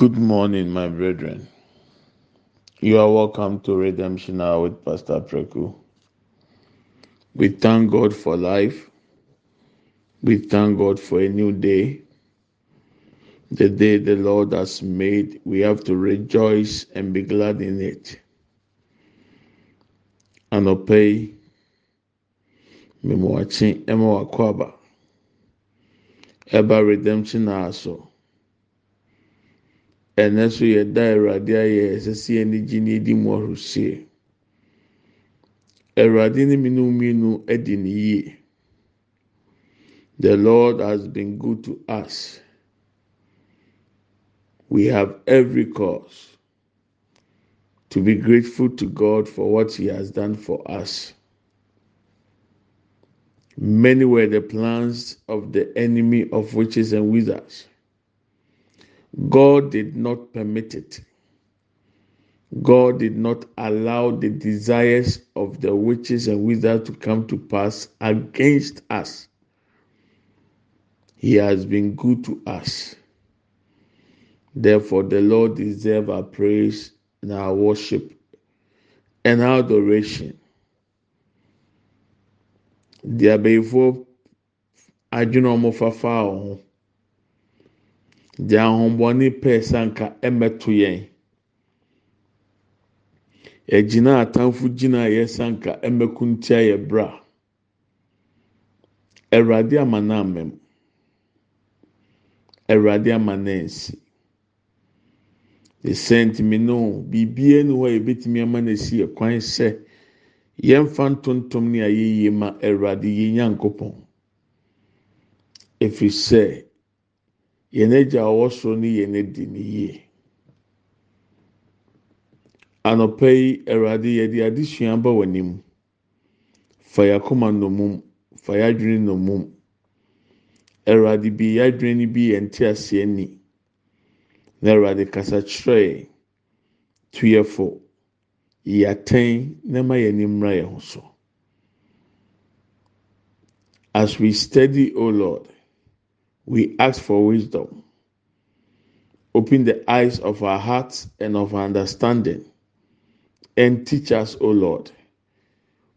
Good morning, my brethren. You are welcome to Redemption Hour with Pastor Preku. We thank God for life. We thank God for a new day. The day the Lord has made, we have to rejoice and be glad in it. Anɔpɛ yi, mmemmɔakye ɛma wakɔ aba. Ɛba Redemption Hour so. Ɛnɛ nso yɛda Awurade ayɛ ɛsɛ sɛ yɛn gye ne di mu ahorosie. Awurade ne mmienu mmienu adi ne yie. The Lord has been good to us. We have every cause to be grateful to God for what He has done for us. Many were the plans of the enemy of witches and wizards. God did not permit it. God did not allow the desires of the witches and wizards to come to pass against us. He has been good to us. Therefore, the Lord deserves our praise and our worship and our adoration. The abɛɛfoɔ adwene a deɛ ahombɔne pɛɛ sanka ɛmɛto yɛn, ɛgyina atamfo gyina yɛ sanka ɛmɛkuntia yɛ bra. Awurade ama no amam. Awurade ama ansi. Esɛntimi no biribiara ni hɔ a yɛbɛtumi ama no asi ɛkwan sɛ yɛmfa ntontom ne ayɛyie ma Awurade yɛn Nyankopɔn. Ɛfiri sɛ yɛn agya ɔwɔ soro ne yɛn adi ne yie. Anɔpa yi Awurade yɛde adesua aba w'anim. Fa yɛakoma nnomum, fa yɛadwene nnomum. Awurade bi yɛadwene no bi yɛ nteaseɛ ni. Na Awurade kasa kyerɛ yɛn. Tu yɛ fo. Yɛatɛn na ma yɛn ani mmra yɛn ho so. As we study, O Lord, we ask for wisdom. Open the eyes of our hearts and of our understanding and teach us, O Lord.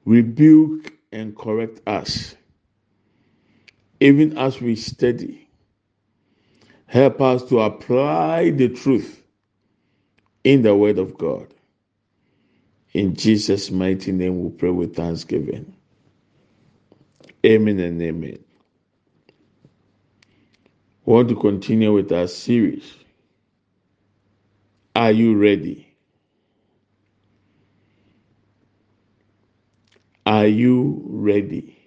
Rebuke and correct us. Even as we study, help us to apply the truth in the Word of God. In Jesus' mighty name, we pray with thanksgiving. Amen and amen. We want to continue with our series. Are you ready? Are you ready?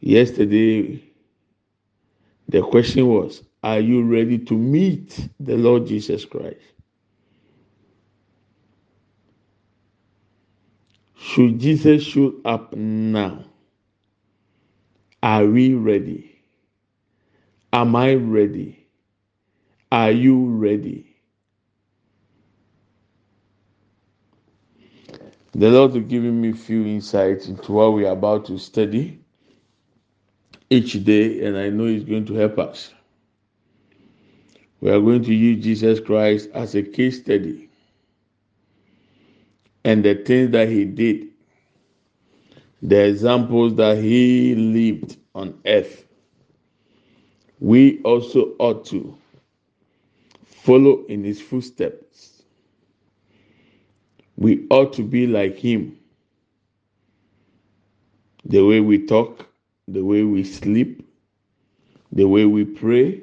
Yesterday, the question was Are you ready to meet the Lord Jesus Christ? Should Jesus show up now? Are we ready? Am I ready? Are you ready? The Lord is giving me few insights into what we are about to study each day, and I know He's going to help us. We are going to use Jesus Christ as a case study and the things that He did, the examples that He lived on earth. We also ought to follow in His footsteps. We ought to be like Him. The way we talk, the way we sleep, the way we pray,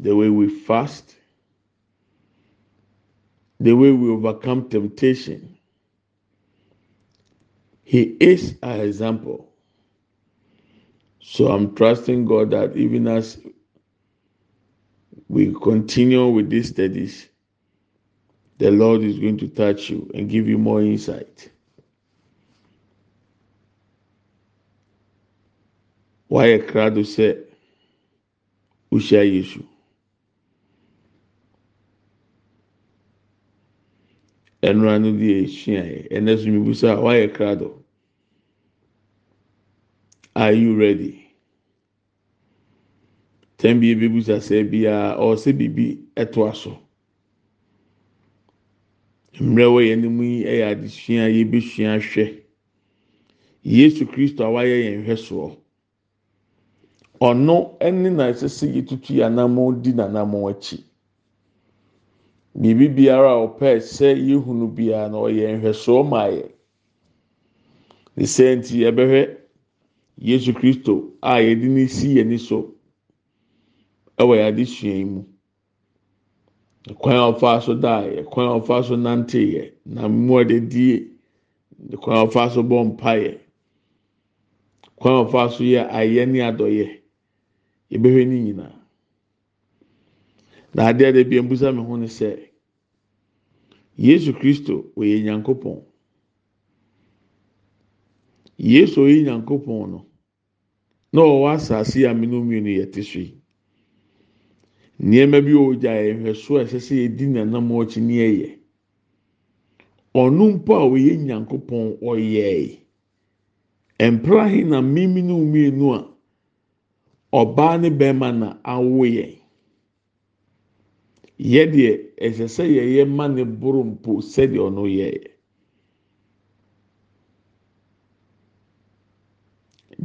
the way we fast, the way we overcome temptation. He is our example. So I'm trusting God that even as we continue with these studies, the Lord is going to touch you and give you more insight. Why a krado sɛ wohyia Yesu? Ɛnura no deɛ esua yɛ, ɛnɛ so mi busa wayɛ krado. Are you ready? Tɛn bi ebebusa sɛ biara ɔsɛ biribi ɛto aso. Mmerɛ wɔ yɛn anim yi yɛ adesua a yɛbɛsua ahwɛ yesu kristo a wayɛ yɛn hwɛ soɔ ɔno ɛne na ɛsɛ sɛ yɛtutu yɛn anamɔ di n'anamɔ akyi biribi biara a ɔpɛ sɛ yɛhunu biara na ɔyɛ nhwɛsoɔ ma yɛ ne sɛ yɛbɛhwɛ yesu kristo a yɛde ne si yɛn ni so. Ɛwɔ yɛn adesua yi mu. Kwan a ɔfa so daa yɛ kwan a ɔfa so nante yɛ na mu a ɔde die kwan a ɔfa so bɔ mpa yɛ kwan a ɔfa so yɛ ayɛ ne adɔyɛ yɛbɛhwɛ ne nyinaa. Na adeɛ de bi mbusa mi ho ne sɛ yesu kristo ɔyɛ nyankopɔn yesu ɔyɛ nyankopɔn no na ɔwɔ asase a mmienu mmienu yɛ te so yi nneɛma bi wɔ gya yɛ nhwɛso a ɛsɛ sɛ yɛdi nanam ɔkyi ne yɛyɛ ɔno mpo a ɔyɛ nyankopɔn ɔyɛɛ. Mperahe na mmienu mmienu a ɔbaa ne bɛrima na awo yɛn. yɛdeɛ ɛsɛ sɛ yɛyɛ ma ne boro mpo sɛdeɛ ɔno yɛɛ.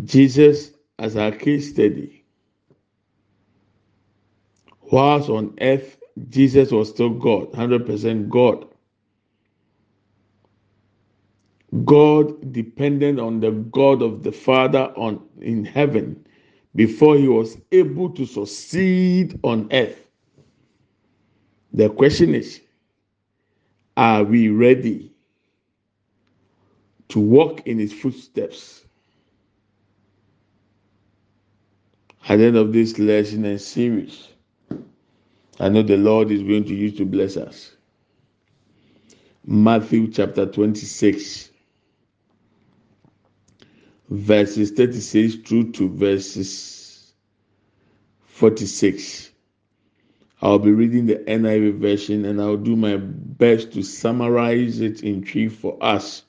Jesus as our case study whilst on earth jesus was still god 100% god god dependent on the god of the father on in heaven before he was able to succeed on earth The question is Are we ready to walk in his footsteps? At the end of this lesson and series, I know the Lord is going to use to bless us. Matthew chapter 26, verses 36 through to verses 46. I'll be reading the NIV version and I'll do my best to summarize it in three for us,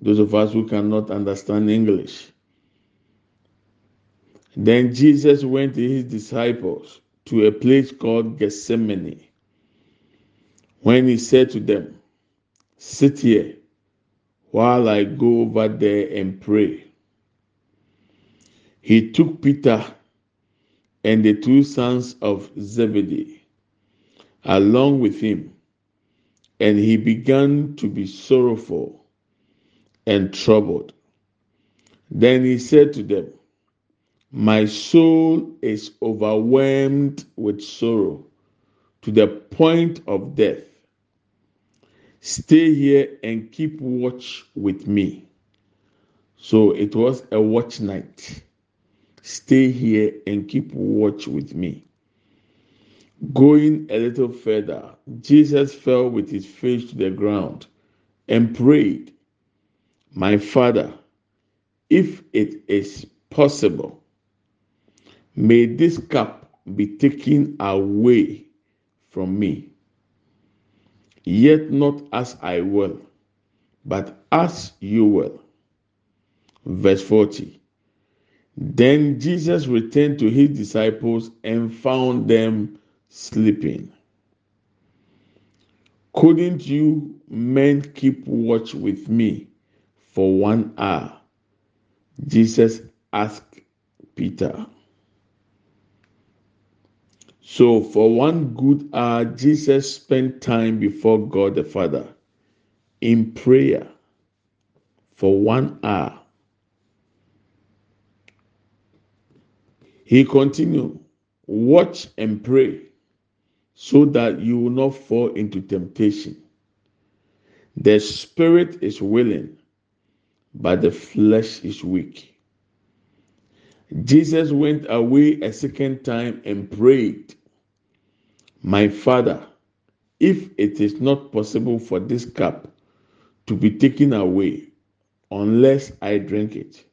those of us who cannot understand English. Then Jesus went to his disciples to a place called Gethsemane. When he said to them, Sit here while I go over there and pray. He took Peter and the two sons of Zebedee along with him, and he began to be sorrowful and troubled. Then he said to them, My soul is overwhelmed with sorrow to the point of death. Stay here and keep watch with me. So it was a watch night. Stay here and keep watch with me. Going a little further, Jesus fell with his face to the ground and prayed, My Father, if it is possible, may this cup be taken away from me. Yet not as I will, but as you will. Verse 40. Then Jesus returned to his disciples and found them sleeping. Couldn't you men keep watch with me for one hour? Jesus asked Peter. So, for one good hour, Jesus spent time before God the Father in prayer for one hour. He continued, Watch and pray so that you will not fall into temptation. The spirit is willing, but the flesh is weak. Jesus went away a second time and prayed, My Father, if it is not possible for this cup to be taken away unless I drink it,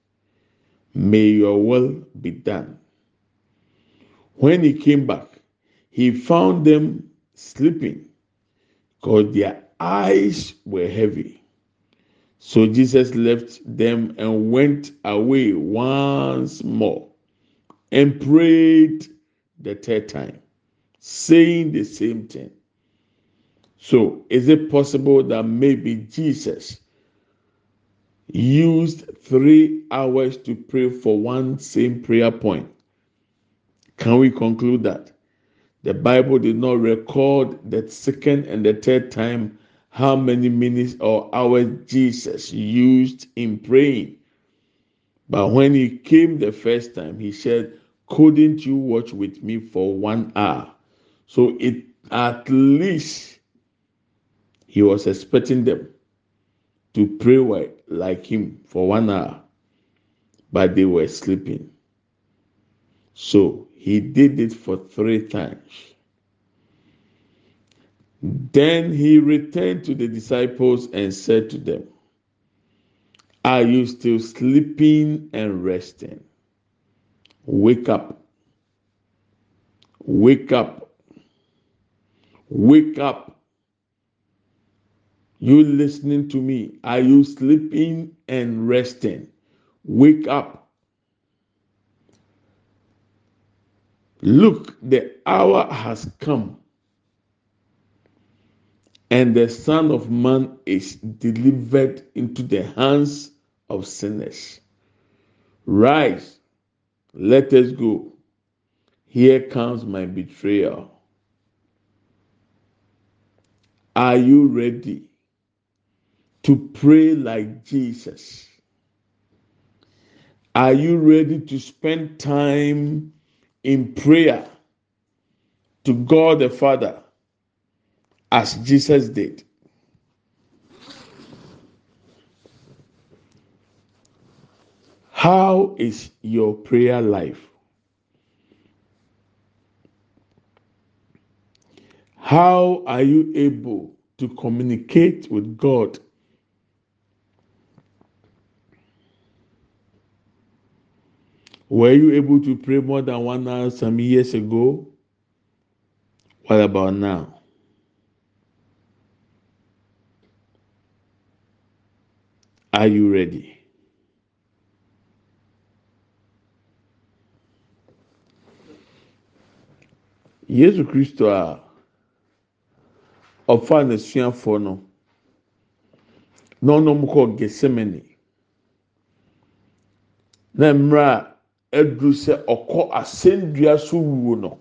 may your will be done. When he came back, he found them sleeping because their eyes were heavy. So Jesus left them and went away once more and prayed the third time, saying the same thing. So, is it possible that maybe Jesus used three hours to pray for one same prayer point? Can we conclude that? The Bible did not record the second and the third time how many minutes or hours Jesus used in praying. But when he came the first time, he said, Couldn't you watch with me for one hour? So it at least he was expecting them to pray like him for one hour, but they were sleeping. So he did it for three times. Then he returned to the disciples and said to them, Are you still sleeping and resting? Wake up. Wake up. Wake up. You listening to me? Are you sleeping and resting? Wake up. Look, the hour has come and the Son of Man is delivered into the hands of sinners. Rise, let us go. Here comes my betrayal. Are you ready to pray like Jesus? Are you ready to spend time in prayer to God the Father? as Jesus did. How is your prayer life? How are you able to communicate with God? Were you able to pray more than one hour some years ago? What about now? Are you ready? Yesu Kristo a ah, ɔfa n'asuafoɔ no na ɔnom kɔ Gethsemane na mmerɛ a aduru sɛ ɔkɔ asɛnnua so wuo no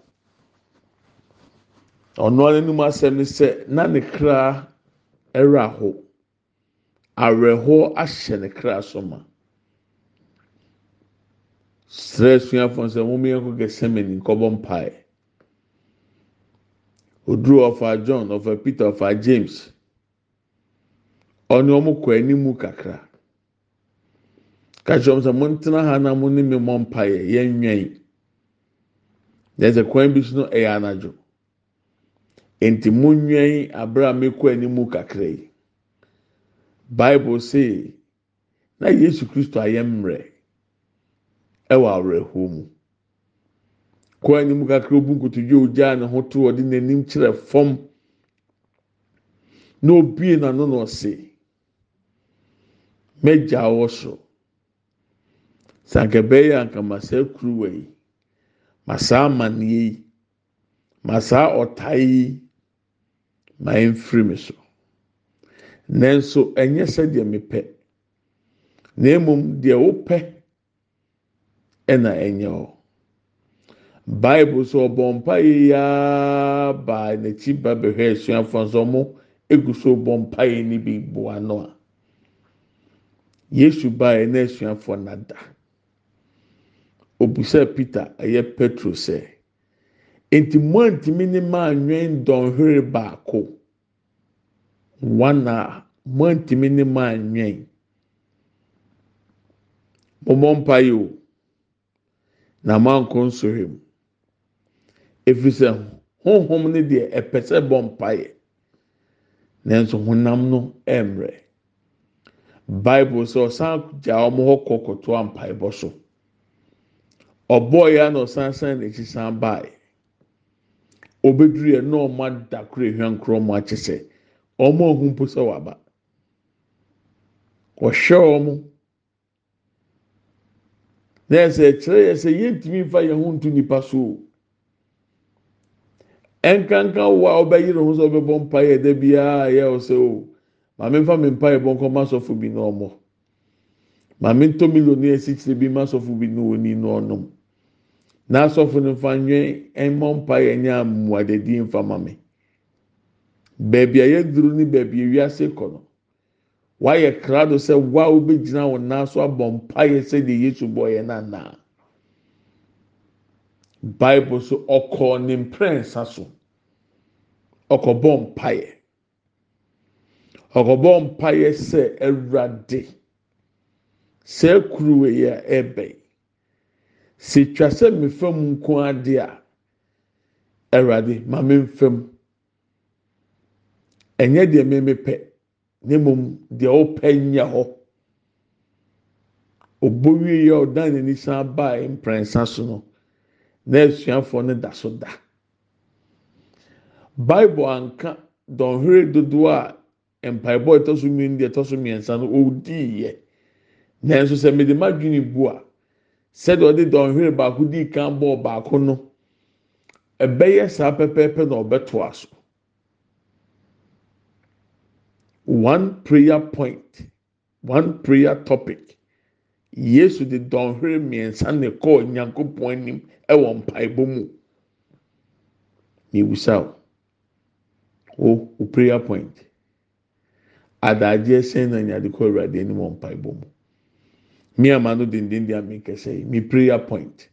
ɔno anim asɛm ne sɛ na ne kra ɛrɛ aho. awerɛhoɔ ahyɛ ne kra so ma. Srɛ suafo sɛ wɔn yɛn kɔ gɛsɛmɛni nkɔbɔ mpae oduro ɔfa john ɔfa peter ɔfa james. Ɔne wɔn kɔ anim kakra. Kakyɛ wɔn sɛ ntena ha na mo ne mi mɔ mpae yɛn nwɛn yɛsɛ kwan bi so no anadwo. Nti mo nwɛn abere a mi kɔ anim kakra yi. bible say na yesu kristo ayɛ mmerɛ ɛwɔ awerɛhoɔ mu. kɔɔ anim kakra obu nkotodwe ogyaa ne ho to ɔde n'anim kyerɛ fam na obie n'ano na ɔse mɛgya wɔ so sanka bɛyɛ anka ma kuruwa yi masaa amanneɛ yi ma saa ɔtae yi ma ɛmfiri me so nanso ɛnyɛ sɛdeɛ mepɛ na mmom deɛ wopɛ ɛna ɛnyɛ hɔ bible so ɔbɔ mpa yi yaa baa n'akyi ba bɛhwɛ asuafo nso ɔmo egu so bɔ mpa yi ni bi bu ano a yesu baa yɛ na asuafo nada obusa peter ɛyɛ petro sɛ nti mo antumi ne maa nwɛn dɔnhwere baako. one a mantumi ne maa nwɛn mɔmɔ mpa yi o na manko nsɔhwɛ mu. Efiri sɛ honhom ne deɛ ɛpɛ sɛ bɔ mpa yɛ nanso honam no ɛmrɛ bible sɛ ɔsan gya wɔn hɔ kɔ mpaebɔ so. Ɔbɔɔ ya na ɔsan san n'akyi san baa obeduru yɛ na ɔmo adakoro ehwɛ nkorɔ mo akyɛ sɛ. wɔn a ohun po sɛ waba. Wɔhwɛ wɔn na ɛsɛ ɛkyerɛ yɛ sɛ yɛntumi nfa yɛn ho nto nipa so ɛnkanka wo a ɔbɛyi ne ho sɛ ɔbɛbɔ mpa yɛ dɛ biara yɛ ɔsɛ o. Maame nfa mi mpa yɛ bɔ nkɔmɔ asɔfo bi na ɔmɔ maame ntɔ milioni esi kyerɛ bi ma asɔfo bi na oni na ɔnom na asɔfo no nfa nwɛn ɛmɔ mpa yɛ nyɛ amuadadi nfa maame beebi a yɛduru ne beebi ewiase kɔ no wayɛ krado sɛ wa a wobɛgyina wɔn nan so abɔ mpa yɛ sɛdeɛ yesu bɔ yɛ nanaa bible so ɔkɔɔ ne mprɛnsa so ɔkɔbɔ mpaeɛ. Ɔkɔbɔ mpaeɛ sɛ ɛwurade sɛ kuruwa yi a ɛbɛn. Sɛ twa sɛ mefa mu nko ade a ɛwurade ma me nfa mu. Ɛnyɛ deɛ mmemme pɛ ne mmom deɛ ɔpɛ nyɛ hɔ. Obowie yi a ɔdan n'ani san baa mprɛnsa so no na asuafoɔ no da so da. Bible anka dɔnhwere dodoɔ a mpaebɔ ɛtɔ so mmienu deɛ ɛtɔ so mmiɛnsa no ɔdii yɛ nanso sɛ mede ma dwene bu a sɛdeɛ ɔde dɔnhwere baako dii kan bɔɔ baako no. Ɛbɛyɛ saa pɛpɛɛpɛ na ɔbɛtoa so one prayer point one prayer topic. Yesu de dɔnhwere mmiɛnsa na ɛkɔɔ nyankopɔn anim ɛwɔ mpaebɔ mu mibusa o o o prayer point. Adagyeɛ sɛn na nyade kɔ awurade anim wɔ mpaebɔ mu mi ama no dendenden a mi nkɛsɛ yi mi prayer point.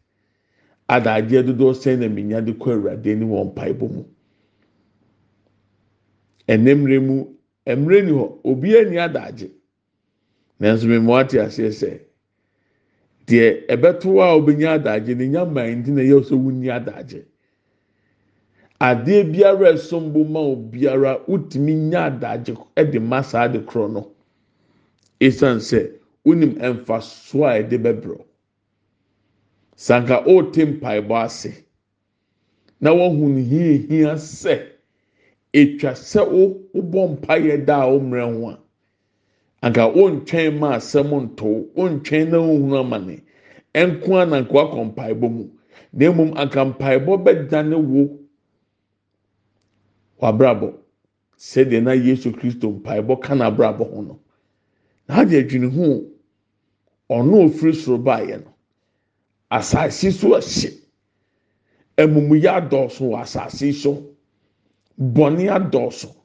Adagyeɛ dodoɔ sɛn na mi nyade kɔ awurade anim wɔ mpaebɔ mu ɛnɛmmerɛ mu mmerɛ ni hɔ obiara ni adagye. Nanso mi mu ate aseɛ sɛ deɛ ɛbɛto a obenya adagye ne nya mman nti na ɛyɛ sɛ wunni adagye. Adeɛ biara ɛsom bo ma obiara wotumi nya adagye ɛde ma saa de korɔ no. Esan sɛ wonim mfasoɔ a ɛde bɛbrɛ sanka ɔɔte mpaebɔ ase na wɔhu ne hiahia sɛ etwa sɛ wo wobɔ mpaeɛ da a wɔmmerɛ ho a anka wɔntwɛn ma asɛm nto wɔntwɛn na wɔhunu amane ɛnko ananko akɔ mpaebɔ mu. Na mmom anka mpaebɔ bɛdane wo wabrabɔ. Sɛdeɛ na yesu kristo mpaebɔ ka n'abrabɔ ho no. N'ade adwene ho ɔno ofiri soro baeɛ no asase so ɛhye amumuyɛ adɔɔso wɔ asase so. Bɔnne adɔɔso.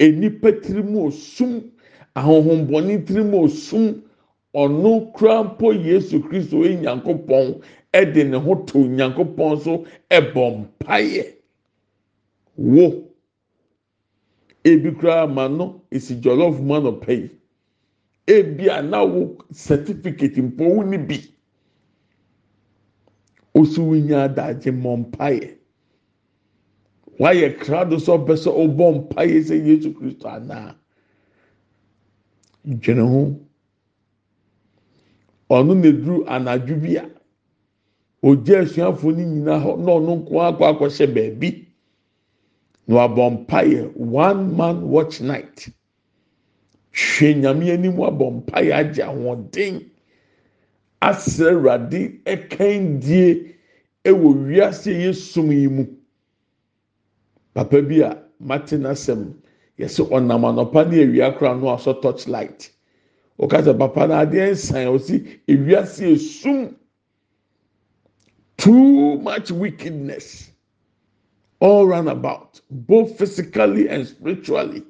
Enipa tiri mu osum ahohombɔne tiri mu osum ɔno kura mpo yesu kristo eyi nyankopɔn ɛde ne ho to nyankopɔn so ɛbɔ mpaeɛ wo. Ebi kura ama no esi jollof mu anɔpɛ yi ebi a na wo certificate mpo wo ni bi. Osi wo nya adagye mɔ mpaeɛ wayɛ krado sɛ ɔpɛ sɛ ɔbɔ mpaeɛ sɛ yesu kristo anaa dwene ho. Ɔno na eduru anadwo bi a ogya asuafoɔ no nyinaa hɔ na ɔno nko akɔ akɔhyɛ baabi. Na wabɔ one man watch night. Hwɛ nyame anim abɔ mpaeɛ agye ahoɔden. Asrɛ awurade ɛkan die ɛwɔ wiase yɛ sum yi mu. Papa bi a mate n'asɛm yɛsɛ ɔnam anɔpa ne awia kora no asɔ torch light ɔkasa papa na adeɛ nsan ɔsi ewiase esum. Too much wickedness all round about both physically and spiritually.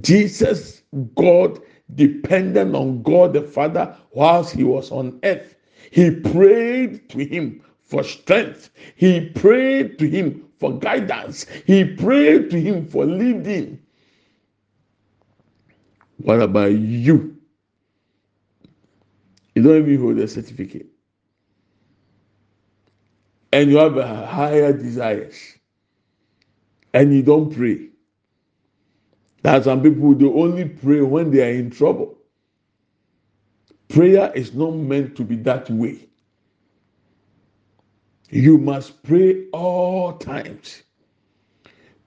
Jesus god dependent on god the father whilst he was on earth. He prayed to him for strength. He prayed to him for guidance. He prayed to him for leading. What about you? You don't even hold a certificate and you have higher desires. And you don't pray. That some people they only pray when they are in trouble. Prayer is not meant to be that way. You must pray all times.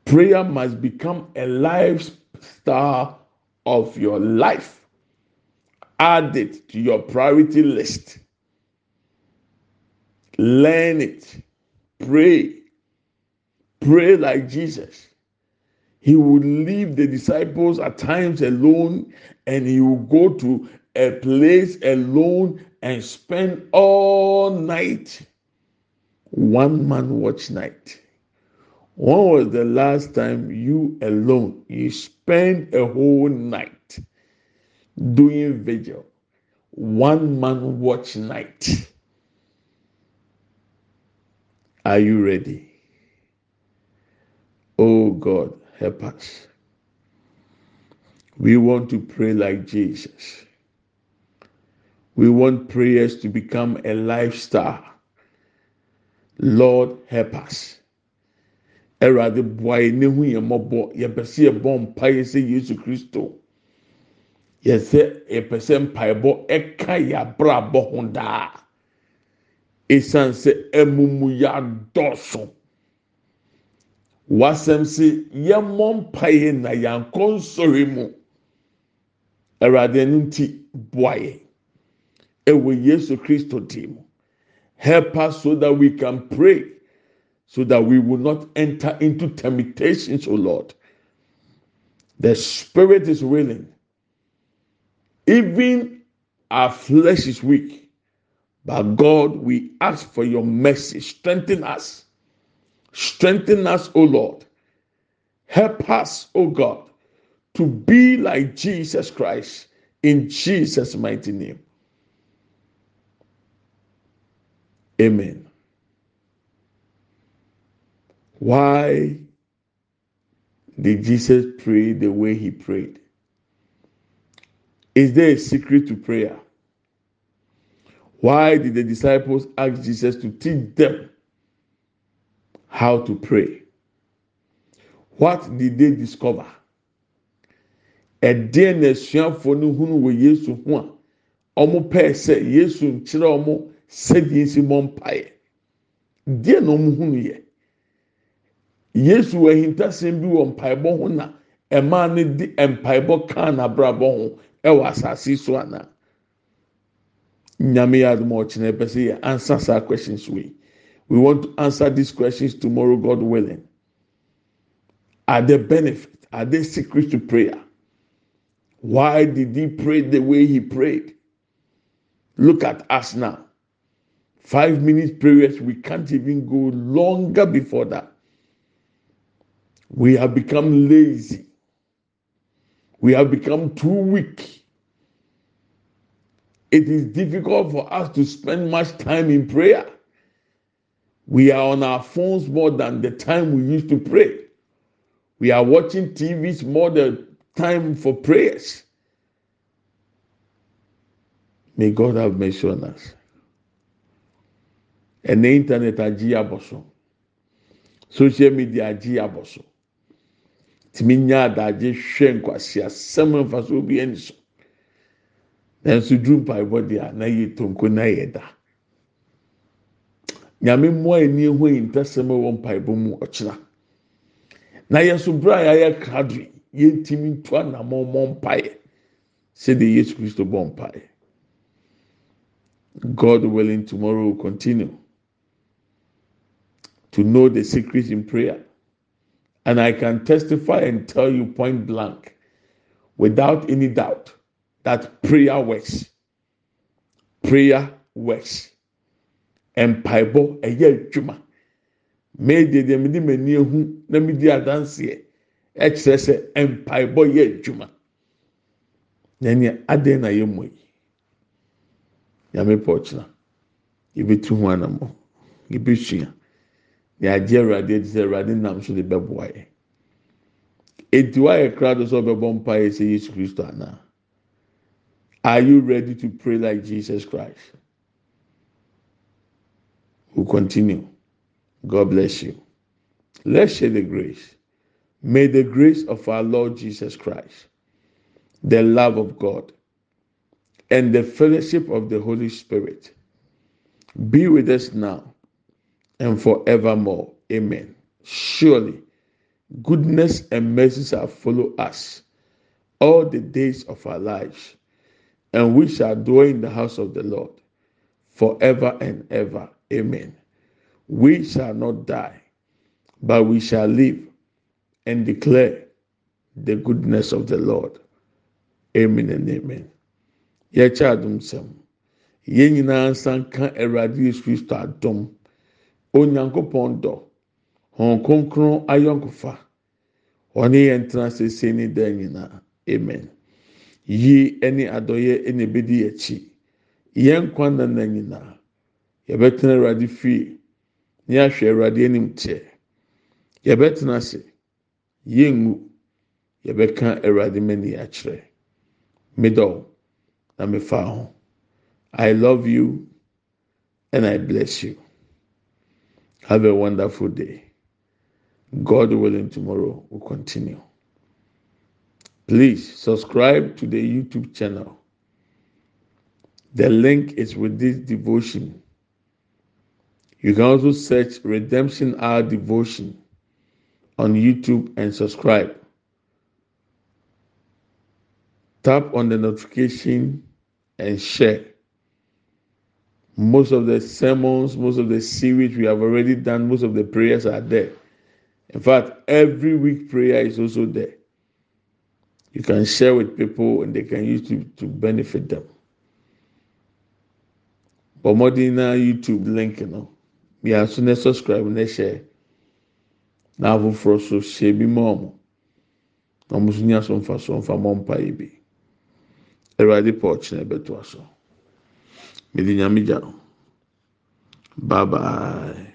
Prayer must become a lifestyle of your life. Add it to your priority list learn it pray pray like Jesus. He would leave the disciples at times alone and he would go to a place alone and spend all night. One man watch night. When was the last time you alone you spend a whole night doing vigil? One man watch night. Are you ready? Oh God, help us. We want to pray like Jesus. We want prayers to become a lifestyle. Lord, help us. Boae ne ho daa. Esan sɛ ɛmumu yɛ adɔso. Wasɛm sɛ yɛmmɔ mpaeɛ na yɛankɔ nsɔre mu. Awurade ɛno nti boae. Ɛwɔ Yesu Kristo dim. Help us so that we can pray so that we will not enter into temptations, O Lord. The spirit is willing. Even our flesh is weak. But God, we ask for your mercy. Strengthen us. Strengthen us, O Lord. Help us, O God, to be like Jesus Christ in Jesus' mighty name. Amen. Why did Jesus pray the way he prayed? Is there a secret to prayer? Why did the disciples ask Jesus to teach them how to pray? What did they discover? ɛdeɛ na asuafoɔ no hunu wɔ yesu ho a wɔn pɛɛ sɛ yesu nkyerɛ wɔn sɛdeɛ nsi mɔ mpaeɛ deɛ na wɔn hunu yɛ. yesu wɔ ahintasɛm bi wɔ mpaebɔ ho na mmaa no de mpaebɔ kaa n'abrabɔ ho wɔ asase so ana nyame adum ɔkyerɛ pɛ sɛ yɛ answer saa questions wei. We want to answer these questions tomorrow god willing. Are there benefits are there secrets to prayer? Why did he pray the way he prayed? Look at us now. Five minutes prayers we can't even go longer before that. We have become lazy. We have become too weak. It is difficult for us to spend much time in prayer. We are on our phones more than the time we used to pray. We are watching TVs more than time for prayers. May God have mercy on us. And the internet agye abosom. Social media agye abosom. Tìmí nyá adagye hwẹ́ nkwasi asẹ́mu nfa so obi ẹni so. Nanso duru mpaebɔ deɛ na yɛ tonko na yɛ da. Nyame mmoa ani ehu yi ntasɛm wɔ mpaebɔ mu ɔkyena. Na yɛ so bere a yɛayɛ krado yɛntumi ntu anamɔ mɔ mpaeɛ sɛdeɛ yesu kristo bɔ mpaeɛ. God willing tomorrow will continue to know the secret in prayer. And I can testify and tell you point blank, without any doubt, that prayer works. Prayer works. Mpaebɔ ɛyɛ adwuma. Meedi deɛ mede m'ani ehu na medi adanseɛ ɛkyerɛ sɛ mpaebɔ yɛ adwuma. Na nea adan na yɛ mmɔ yi. Nyame pɔ ɔkyena. Yɛbɛtu ho anamɔ. Yɛbɛsua. yɛagye awurade adi sɛ awurade nam so de bɛboa yɛ eti wayɛ krado sɛ ɔbɛbɔ mpa yɛ sɛ yesu kristo ana are you ready to pray like jesus christ we continue god bless you let's share the grace may the grace of our lord jesus christ the love of god and the fellowship of the holy spirit be with us now and forevermore. Amen. Surely, goodness and mercy shall follow us all the days of our lives, and we shall dwell in the house of the Lord forever and ever. Amen. We shall not die, but we shall live and declare the goodness of the Lord. Amen and amen. Yɛkyɛ adum sɛm. Yɛn nyinaa nsa nka Awurade Yesu Kristo adum. Onyankopɔn dɔ. Hɔn kronkron ayɔnkofa. Ɔne yɛn tena sese ne. Amen. Yie ne adɔyɛ na ebedi akyi. Yɛn nkwa nana nyinaa. Yɛbɛtena Awurade fie. Ne ahwɛ Awurade anim teɛ. Yɛbɛtena ase. Yɛngu. Yɛbɛka Awurade mani akyerɛ. Middle. na mefa ho. I love you and I bless you. Have a wonderful day. God willing, tomorrow will continue. Please subscribe to the YouTube channel. The link is with this devotion. You can also search Redemption Hour Devotion on YouTube and subscribe. Tap on the notification and share. Most of the sermons, most of the series we have already done, most of the prayers are there. In fact, every week prayer is also there. You can share with people and they can use it to benefit them. Bọ̀mọ́dé na YouTube link no, bí a so na subscribe na share. Na afoforɔ so hyɛ bi ma ɔmo. Na ɔmo nso nya so nfa so nfa mɔ mpa yi bi. Awurade pɔ ɔkyerɛ bɛto aso. Mede. Bye bye.